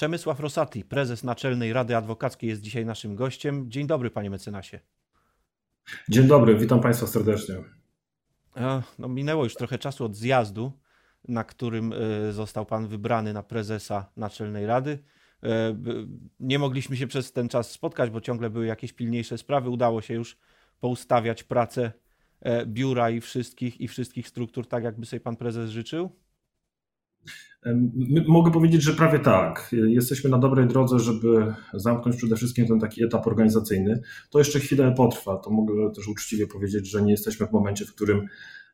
Przemysław Rosati, prezes Naczelnej Rady Adwokackiej jest dzisiaj naszym gościem. Dzień dobry panie mecenasie. Dzień dobry, witam państwa serdecznie. No, minęło już trochę czasu od zjazdu, na którym e, został pan wybrany na prezesa Naczelnej Rady. E, nie mogliśmy się przez ten czas spotkać, bo ciągle były jakieś pilniejsze sprawy. Udało się już poustawiać pracę e, biura i wszystkich, i wszystkich struktur tak, jakby sobie pan prezes życzył? Mogę powiedzieć, że prawie tak. Jesteśmy na dobrej drodze, żeby zamknąć przede wszystkim ten taki etap organizacyjny. To jeszcze chwilę potrwa. To mogę też uczciwie powiedzieć, że nie jesteśmy w momencie, w którym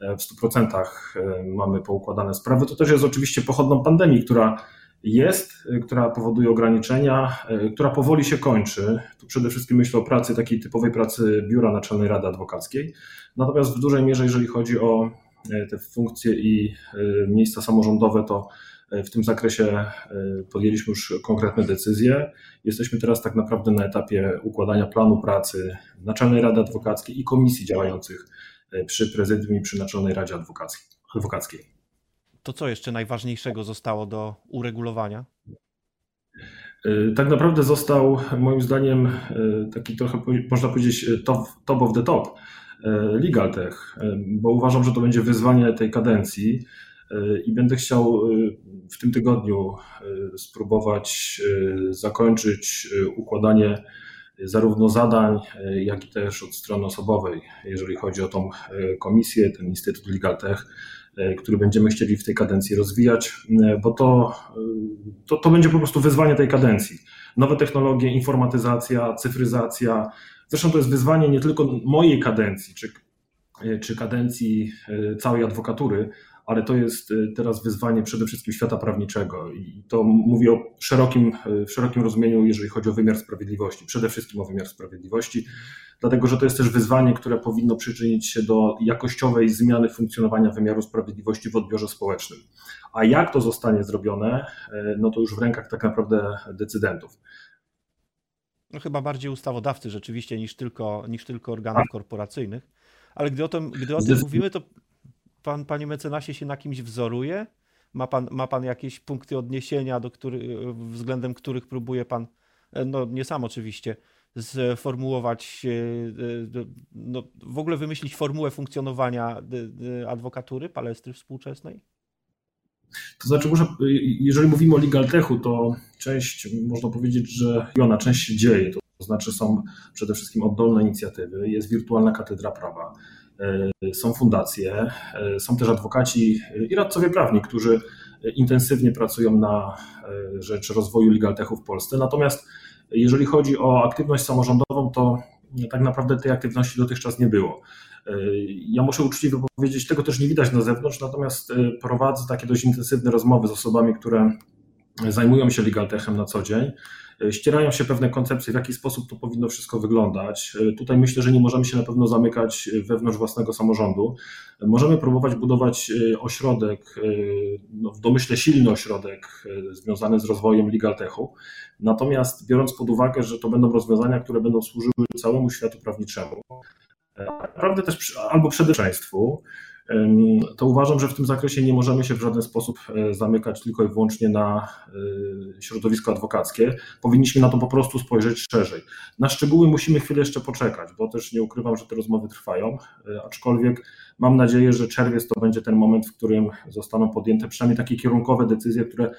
e, w 100% e, mamy poukładane sprawy. To też jest oczywiście pochodną pandemii, która jest, e, która powoduje ograniczenia, która powoli się kończy. Tu przede wszystkim myślę o pracy, takiej typowej pracy Biura Naczelnej Rady Adwokackiej. Natomiast w dużej mierze, jeżeli chodzi o te funkcje i miejsca samorządowe, to w tym zakresie e, podjęliśmy już konkretne decyzje. Jesteśmy teraz tak naprawdę na etapie układania planu pracy Naczelnej Rady Adwokackiej i komisji działających e, przy prezydium i przy Naczelnej Radzie Adwokackiej. To co jeszcze najważniejszego zostało do uregulowania? E, tak naprawdę został moim zdaniem taki trochę można powiedzieć top, top of the top Legal Tech, bo uważam, że to będzie wyzwanie tej kadencji i będę chciał w tym tygodniu e, spróbować e, zakończyć e, układanie zarówno zadań, jak i też od strony osobowej, jeżeli chodzi o tą komisję, ten Instytut Legal Tech, który będziemy chcieli w tej kadencji rozwijać, bo to, to, to będzie po prostu wyzwanie tej kadencji. Nowe technologie, informatyzacja, cyfryzacja. Zresztą to jest wyzwanie nie tylko mojej kadencji, czy, czy kadencji całej adwokatury, ale to jest y, teraz wyzwanie przede wszystkim świata prawniczego i to mówię o szerokim, w szerokim rozumieniu, jeżeli chodzi o wymiar sprawiedliwości, przede wszystkim o wymiar sprawiedliwości, dlatego że to jest też wyzwanie, które powinno przyczynić się do jakościowej zmiany funkcjonowania wymiaru sprawiedliwości w odbiorze społecznym. A jak to zostanie zrobione, no to już w rękach tak naprawdę decydentów. No chyba bardziej ustawodawcy rzeczywiście niż tylko, niż tylko organów korporacyjnych. Ale gdy o tym, gdy o tym mówimy, to pan, panie mecenasie, się na kimś wzoruje? Ma pan, ma pan jakieś punkty odniesienia, do który, względem których próbuje pan, e, no nie sam oczywiście, sformułować, e, no, w ogóle wymyślić formułę funkcjonowania adwokatury, palestry współczesnej? To znaczy, jeżeli mówimy o legal techu, to część, można powiedzieć, że ona część się dzieje. To znaczy, są przede wszystkim oddolne inicjatywy, jest wirtualna katedra prawa, E, są fundacje, e, są też adwokaci i radcowie prawni, którzy intensywnie pracują na e, rzecz rozwoju legal techu w Polsce. Natomiast jeżeli chodzi o aktywność samorządową, to tak naprawdę tej aktywności dotychczas nie było. Ja muszę uczciwie powiedzieć, tego też nie widać na zewnątrz, natomiast prowadzę takie dość intensywne rozmowy z osobami, które zajmują się legal techem na co dzień ścierają się pewne koncepcje, w jaki sposób to powinno wszystko wyglądać. Tutaj myślę, że nie możemy się na pewno zamykać wewnątrz własnego samorządu. Możemy próbować budować e, ośrodek, e, no w domyśle silny ośrodek e, związany z rozwojem legal techu. Natomiast biorąc pod uwagę, że to będą rozwiązania, które będą służyły całemu światu prawniczemu, naprawdę też albo przedeczeństwu, to uważam, że w tym zakresie nie możemy się w żaden sposób e, zamykać tylko i wyłącznie na e, środowisko adwokackie. Powinniśmy na to po prostu spojrzeć szerzej. Na szczegóły musimy chwilę jeszcze poczekać, bo też nie ukrywam, że te rozmowy trwają, e, aczkolwiek mam nadzieję, że czerwiec to będzie ten moment, w którym zostaną podjęte przynajmniej takie kierunkowe decyzje, które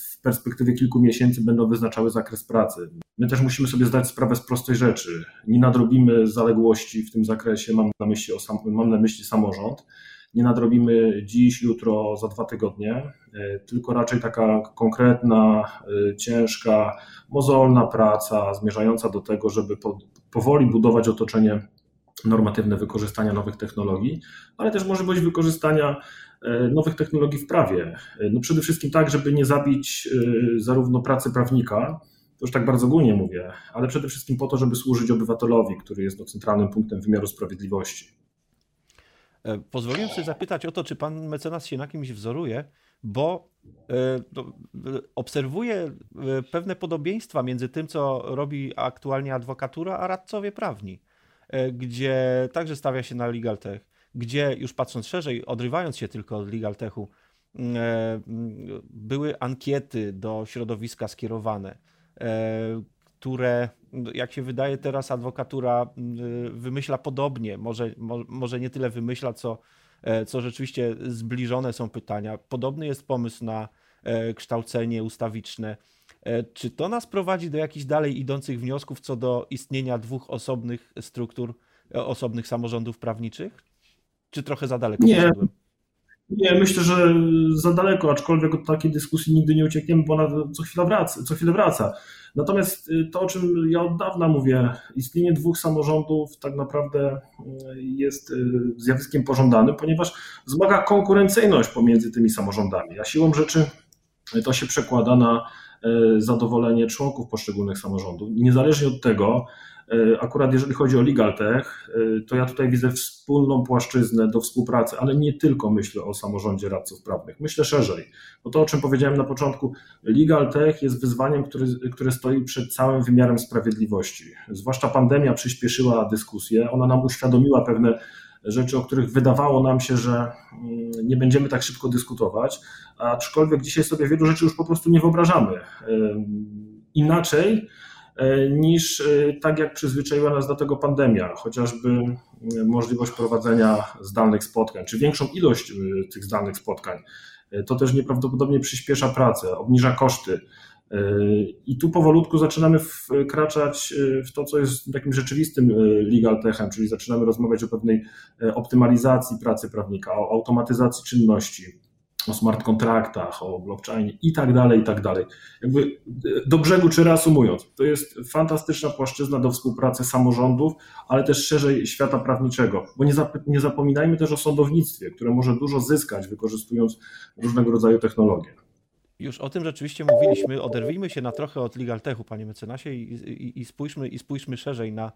w perspektywie kilku miesięcy będą wyznaczały zakres pracy. My też musimy sobie zdać sprawę z prostej rzeczy. Nie nadrobimy zaległości w tym zakresie, mam na myśli, mam na myśli samorząd. Nie nadrobimy dziś, jutro, za dwa tygodnie, e, tylko raczej taka konkretna, e, ciężka, mozolna praca zmierzająca do tego, żeby powoli budować otoczenie normatywne wykorzystania nowych technologii, ale też możliwość wykorzystania e, nowych technologii w prawie. No przede wszystkim tak, żeby nie zabić zarówno pracy prawnika, to już tak bardzo ogólnie mówię, ale przede wszystkim po to, żeby służyć obywatelowi, który jest no, centralnym punktem wymiaru sprawiedliwości. E, pozwoliłem sobie zapytać o to, czy pan mecenas się na kimś wzoruje, bo e, obserwuję e, pewne podobieństwa między tym, co robi aktualnie adwokatura, a radcowie prawni, gdzie także stawia się na legal tech, gdzie już patrząc szerzej, odrywając się tylko od legal techu, były ankiety do środowiska skierowane, które, jak się wydaje, teraz adwokatura wymyśla podobnie. Może, może nie tyle wymyśla, co, co rzeczywiście zbliżone są pytania. Podobny jest pomysł na kształcenie ustawiczne. Czy to nas prowadzi do jakichś dalej idących wniosków co do istnienia dwóch osobnych struktur, osobnych samorządów prawniczych? Czy trochę za daleko nie. Nie, myślę, że za daleko, aczkolwiek od takiej dyskusji nigdy nie uciekniemy, bo ona co chwilę wraca. Co chwilę wraca. Natomiast y, to, o czym ja od dawna mówię, istnienie dwóch samorządów tak naprawdę y, jest y, zjawiskiem pożądanym, ponieważ wzmaga konkurencyjność pomiędzy tymi samorządami, a siłą rzeczy to się przekłada na zadowolenie członków poszczególnych samorządów. Niezależnie od tego, akurat jeżeli chodzi o LegalTech, e, to ja tutaj widzę wspólną płaszczyznę do współpracy, ale nie tylko myślę o samorządzie radców prawnych. Myślę szerzej, bo to o czym powiedziałem na początku, LegalTech jest wyzwaniem, które stoi przed całym wymiarem sprawiedliwości. Zwłaszcza pandemia przyspieszyła dyskusję, ona nam uświadomiła pewne rzeczy, o których wydawało nam się, że mm, nie będziemy tak szybko dyskutować, aczkolwiek dzisiaj sobie wielu rzeczy już po prostu nie wyobrażamy. Inaczej E, niż e, tak jak przyzwyczaiła nas do tego pandemia, chociażby e, możliwość prowadzenia zdalnych spotkań, czy większą ilość tych zdalnych spotkań. To też nieprawdopodobnie przyspiesza pracę, obniża koszty. I tu powolutku zaczynamy wkraczać w to, co jest takim rzeczywistym legal techem, czyli zaczynamy rozmawiać o pewnej optymalizacji pracy prawnika, o automatyzacji czynności o smart kontraktach, o blockchainie i tak dalej, i tak dalej. Jakby do brzegu czy reasumując, to jest fantastyczna płaszczyzna do współpracy samorządów, ale też szerzej świata prawniczego, bo nie, zap, nie zapominajmy też o sądownictwie, które może dużo zyskać wykorzystując różnego rodzaju technologie. Już o tym rzeczywiście mówiliśmy. Oderwijmy się na trochę od Legal Techu, panie mecenasie, i, i, i, spójrzmy, i spójrzmy szerzej na e,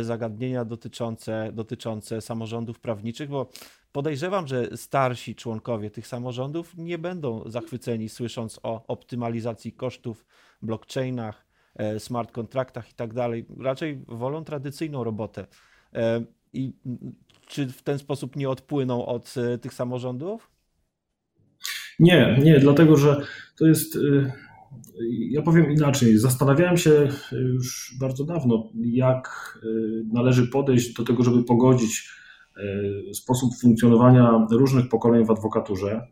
zagadnienia dotyczące, dotyczące samorządów prawniczych, bo Podejrzewam, że starsi członkowie tych samorządów nie będą zachwyceni słysząc o optymalizacji kosztów, blockchainach, e, smart kontraktach i tak dalej. Raczej wolą tradycyjną robotę. E, I czy w ten sposób nie odpłyną od e, tych samorządów? Nie, nie, dlatego że to jest. Ja powiem inaczej. Zastanawiałem się już bardzo dawno, jak należy podejść do tego, żeby pogodzić E, sposób funkcjonowania różnych pokoleń w adwokaturze.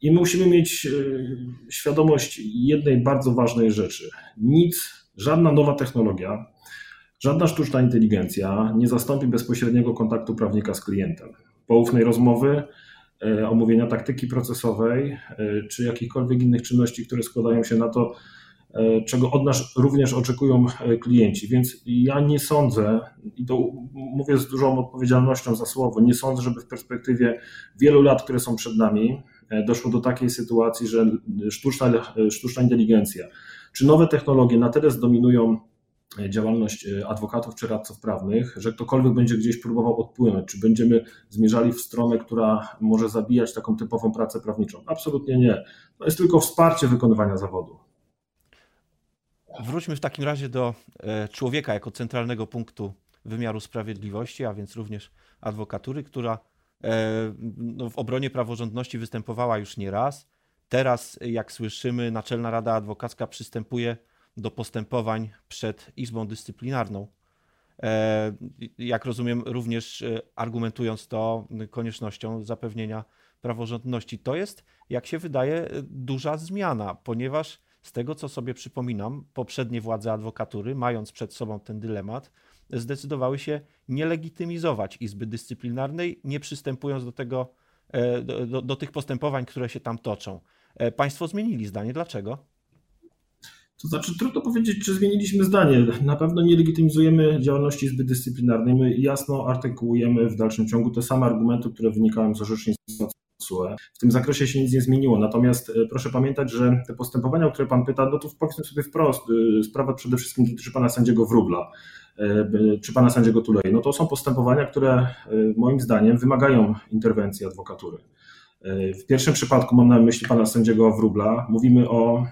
I musimy mieć e, świadomość jednej bardzo ważnej rzeczy. Nic, żadna nowa technologia, żadna sztuczna inteligencja nie zastąpi bezpośredniego kontaktu prawnika z klientem. Poufnej rozmowy, e, omówienia taktyki procesowej, czy jakichkolwiek innych czynności, które składają się na to, E, czego od nas również oczekują e, klienci. Więc ja nie sądzę, i to mówię z dużą odpowiedzialnością za słowo, nie sądzę, żeby w perspektywie wielu lat, które są przed nami, e, doszło do takiej sytuacji, że sztuczna, sztuczna inteligencja czy nowe technologie na tyle zdominują działalność adwokatów czy radców prawnych, że ktokolwiek będzie gdzieś próbował odpłynąć, czy będziemy zmierzali w stronę, która może zabijać taką typową pracę prawniczą. Absolutnie nie. To jest tylko wsparcie wykonywania zawodu. Wróćmy w takim razie do e, człowieka jako centralnego punktu wymiaru sprawiedliwości, a więc również adwokatury, która e, no, w obronie praworządności występowała już nie raz. Teraz, jak słyszymy, Naczelna Rada Adwokacka przystępuje do postępowań przed Izbą Dyscyplinarną. E, jak rozumiem, również argumentując to koniecznością zapewnienia praworządności. To jest, jak się wydaje, duża zmiana, ponieważ z tego, co sobie przypominam, poprzednie władze adwokatury, mając przed sobą ten dylemat, zdecydowały się nie legitymizować Izby Dyscyplinarnej, nie przystępując do, tego, e, do, do, do tych postępowań, które się tam toczą. E, państwo zmienili zdanie. Dlaczego? To znaczy, trudno powiedzieć, czy zmieniliśmy zdanie. Na pewno nie legitymizujemy działalności Izby Dyscyplinarnej. My jasno artykułujemy w dalszym ciągu te same argumenty, które wynikają z orzecznictwa. W tym zakresie się nic nie zmieniło. Natomiast e, proszę pamiętać, że te postępowania, o które Pan pyta, no to powiedzmy sobie wprost, e, sprawa przede wszystkim dotyczy Pana sędziego Wróbla e, czy Pana sędziego Tulei. No to są postępowania, które moim zdaniem wymagają interwencji adwokatury. W pierwszym przypadku mam na myśli pana sędziego Wróbla. Mówimy o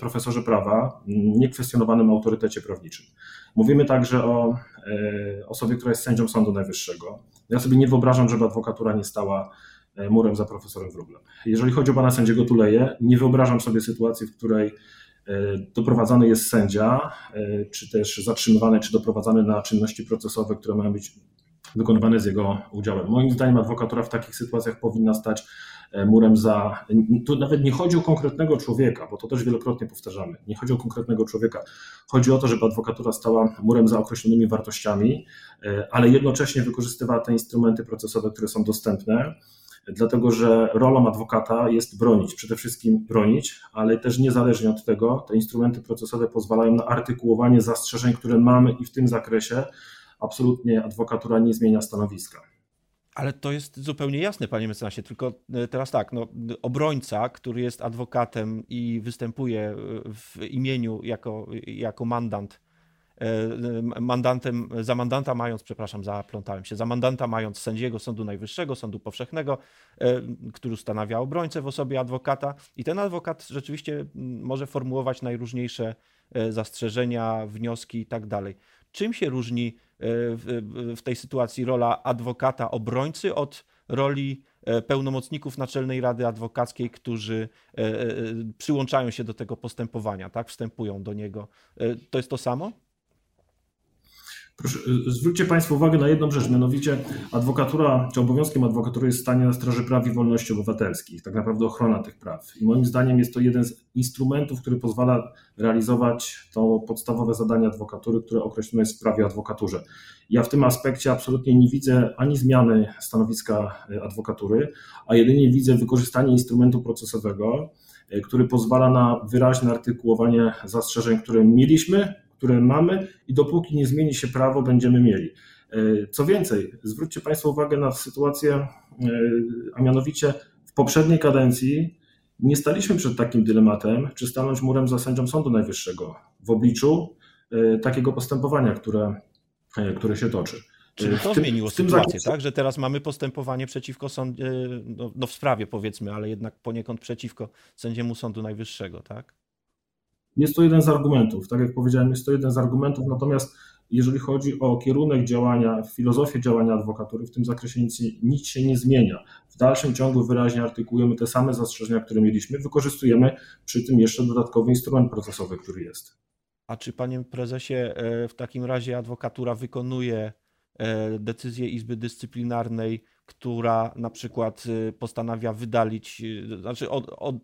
profesorze prawa, niekwestionowanym autorytecie prawniczym. Mówimy także o osobie, która jest sędzią Sądu Najwyższego. Ja sobie nie wyobrażam, żeby adwokatura nie stała murem za profesorem Wróblem. Jeżeli chodzi o pana sędziego Tuleje, nie wyobrażam sobie sytuacji, w której doprowadzany jest sędzia, czy też zatrzymywany, czy doprowadzany na czynności procesowe, które mają być wykonywane z jego udziałem. Moim zdaniem adwokatura w takich sytuacjach powinna stać e, murem za. Tu nawet nie chodzi o konkretnego człowieka, bo to też wielokrotnie powtarzamy. Nie chodzi o konkretnego człowieka. Chodzi o to, żeby adwokatura stała murem za określonymi wartościami, e, ale jednocześnie wykorzystywała te instrumenty procesowe, które są dostępne. Dlatego, że rolą adwokata jest bronić, przede wszystkim bronić, ale też niezależnie od tego, te instrumenty procesowe pozwalają na artykułowanie zastrzeżeń, które mamy i w tym zakresie absolutnie adwokatura nie zmienia stanowiska. Ale to jest zupełnie jasne, panie mecenasie, tylko e, teraz tak, no, obrońca, który jest adwokatem i występuje e, w imieniu jako, jako mandant, e, mandantem, za mandanta mając, przepraszam, zaplątałem się, za mandanta mając sędziego Sądu Najwyższego, Sądu Powszechnego, który ustanawia obrońcę w osobie adwokata i ten adwokat rzeczywiście może formułować najróżniejsze zastrzeżenia, wnioski i tak dalej. Czym się różni w tej sytuacji rola adwokata obrońcy od roli e, pełnomocników Naczelnej Rady Adwokackiej, którzy e, e, przyłączają się do tego postępowania, tak, wstępują do niego. To jest to samo? Proszę, y, zwróćcie Państwo uwagę na jedną rzecz, mianowicie adwokatura, czy obowiązkiem adwokatury jest stanie na straży praw i wolności obywatelskich, tak naprawdę ochrona tych praw. I moim zdaniem jest to jeden z instrumentów, który pozwala realizować to podstawowe zadanie adwokatury, które określone jest w prawie adwokaturze. Ja w tym aspekcie absolutnie nie widzę ani zmiany stanowiska y, adwokatury, a jedynie widzę wykorzystanie instrumentu procesowego, y, który pozwala na wyraźne artykułowanie zastrzeżeń, które mieliśmy które mamy i dopóki nie zmieni się prawo, będziemy mieli. E, co więcej, zwróćcie Państwo uwagę na sytuację, e, a mianowicie w poprzedniej kadencji nie staliśmy przed takim dylematem, czy stanąć murem za sędzią Sądu Najwyższego w obliczu e, takiego postępowania, które, które się toczy. Czyli to tym, zmieniło sytuację, zakresie... tak? Że teraz mamy postępowanie przeciwko sądzie, no, no, w sprawie powiedzmy, ale jednak poniekąd przeciwko sędziemu Sądu Najwyższego, tak? Jest to jeden z argumentów. Tak jak powiedziałem, jest to jeden z argumentów, natomiast jeżeli chodzi o kierunek działania, filozofię działania adwokatury, w tym zakresie nic, nic się nie zmienia. W dalszym ciągu wyraźnie artykułujemy te same zastrzeżenia, które mieliśmy, wykorzystujemy przy tym jeszcze dodatkowy instrument procesowy, który jest. A czy panie prezesie, e, w takim razie adwokatura wykonuje e, decyzję Izby Dyscyplinarnej która na przykład y, postanawia wydalić, y, znaczy od, od,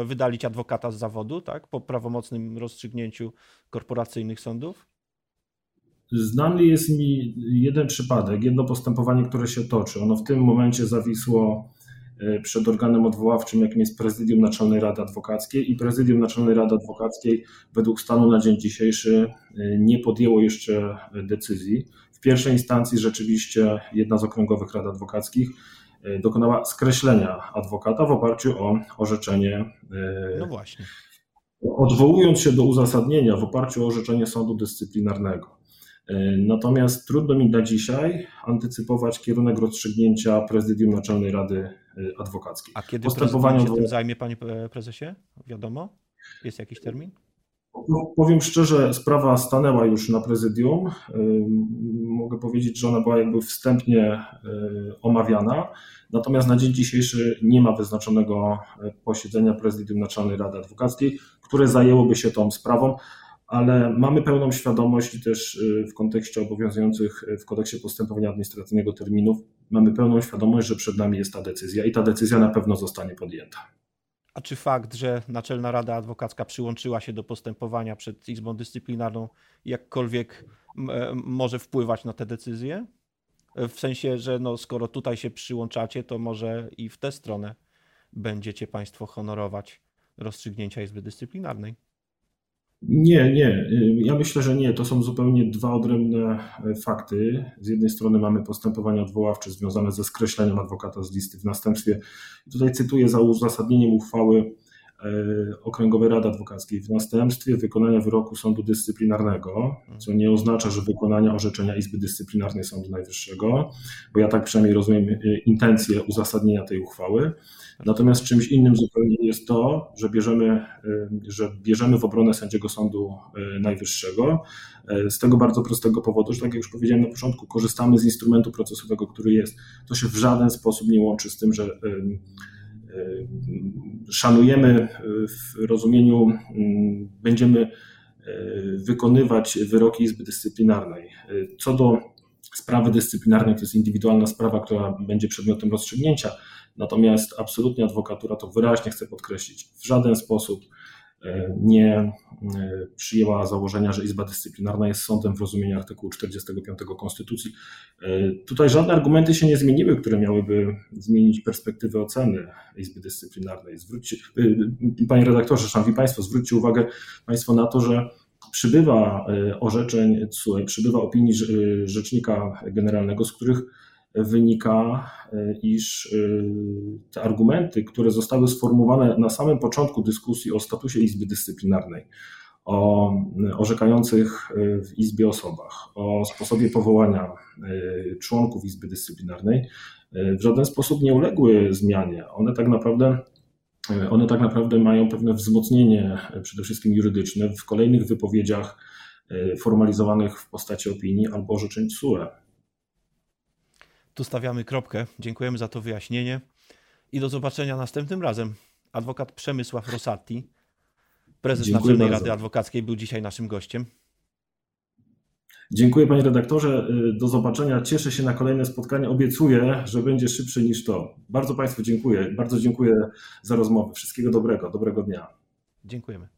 y, wydalić adwokata z zawodu, tak, po prawomocnym rozstrzygnięciu korporacyjnych sądów? Znany jest mi jeden przypadek, jedno postępowanie, które się toczy. Ono w tym momencie zawisło przed organem odwoławczym, jakim jest Prezydium Naczelnej Rady Adwokackiej i Prezydium Naczelnej Rady Adwokackiej według stanu na dzień dzisiejszy nie podjęło jeszcze decyzji pierwszej instancji rzeczywiście jedna z okręgowych rad adwokackich e, dokonała skreślenia adwokata w oparciu o orzeczenie. E, no właśnie. Odwołując się do uzasadnienia w oparciu o orzeczenie sądu dyscyplinarnego. E, natomiast trudno mi na dzisiaj antycypować kierunek rozstrzygnięcia prezydium Naczelnej Rady Adwokackiej. A kiedy Postępowanie się tym zajmie, panie prezesie? Wiadomo? Jest jakiś termin? No, powiem szczerze, sprawa stanęła już na prezydium. Mogę powiedzieć, że ona była jakby wstępnie y, omawiana. Natomiast na dzień dzisiejszy nie ma wyznaczonego y, posiedzenia prezydium Naczelnej Rady Adwokackiej, które zajęłoby się tą sprawą, ale mamy pełną świadomość i też y, w kontekście obowiązujących w kodeksie postępowania administracyjnego terminów, mamy pełną świadomość, że przed nami jest ta decyzja i ta decyzja na pewno zostanie podjęta. A czy fakt, że Naczelna Rada Adwokacka przyłączyła się do postępowania przed Izbą Dyscyplinarną, jakkolwiek e, może wpływać na te decyzje? W sensie, że no, skoro tutaj się przyłączacie, to może i w tę stronę będziecie Państwo honorować rozstrzygnięcia Izby Dyscyplinarnej. Nie, nie. Ja myślę, że nie. To są zupełnie dwa odrębne e, fakty. Z jednej strony mamy postępowanie odwoławcze związane ze skreśleniem adwokata z listy w następstwie. Tutaj cytuję za uzasadnieniem uchwały Okręgowej Rady Adwokackiej w następstwie wykonania wyroku sądu dyscyplinarnego, co nie oznacza, że wykonania orzeczenia Izby Dyscyplinarnej Sądu Najwyższego, bo ja tak przynajmniej rozumiem intencję uzasadnienia tej uchwały. Natomiast czymś innym zupełnie jest to, że bierzemy, że bierzemy w obronę sędziego Sądu Najwyższego z tego bardzo prostego powodu, że tak jak już powiedziałem na początku, korzystamy z instrumentu procesowego, który jest. To się w żaden sposób nie łączy z tym, że szanujemy w rozumieniu, mm, będziemy e, wykonywać wyroki Izby Dyscyplinarnej. Co do sprawy dyscyplinarnej, to jest indywidualna sprawa, która będzie przedmiotem rozstrzygnięcia, natomiast absolutnie adwokatura to wyraźnie chcę podkreślić, w żaden sposób nie e, przyjęła założenia, że Izba Dyscyplinarna jest sądem w rozumieniu artykułu 45 Konstytucji. E, tutaj żadne argumenty się nie zmieniły, które miałyby zmienić perspektywę oceny Izby Dyscyplinarnej. Zwróćcie, panie redaktorze, szanowni państwo, zwróćcie uwagę państwo na to, że przybywa orzeczeń CUE, przybywa opinii Rzecznika Generalnego, z których wynika, e, iż e, te argumenty, które zostały sformułowane na samym początku dyskusji o statusie Izby Dyscyplinarnej, o orzekających e, w Izbie osobach, o sposobie powołania członków Izby Dyscyplinarnej, w żaden sposób nie uległy zmianie. One tak naprawdę one tak naprawdę mają pewne wzmocnienie, przede wszystkim jurydyczne, w kolejnych wypowiedziach formalizowanych w postaci opinii albo orzeczeń TSUE. Tu stawiamy kropkę. Dziękujemy za to wyjaśnienie i do zobaczenia następnym razem. Adwokat Przemysław Rosati, prezes Dziękuję Naczelnej bardzo. Rady Adwokackiej, był dzisiaj naszym gościem. Dziękuję panie redaktorze. Do zobaczenia. Cieszę się na kolejne spotkanie. Obiecuję, że będzie szybsze niż to. Bardzo państwu dziękuję. Bardzo dziękuję za rozmowę. Wszystkiego dobrego. Dobrego dnia. Dziękujemy.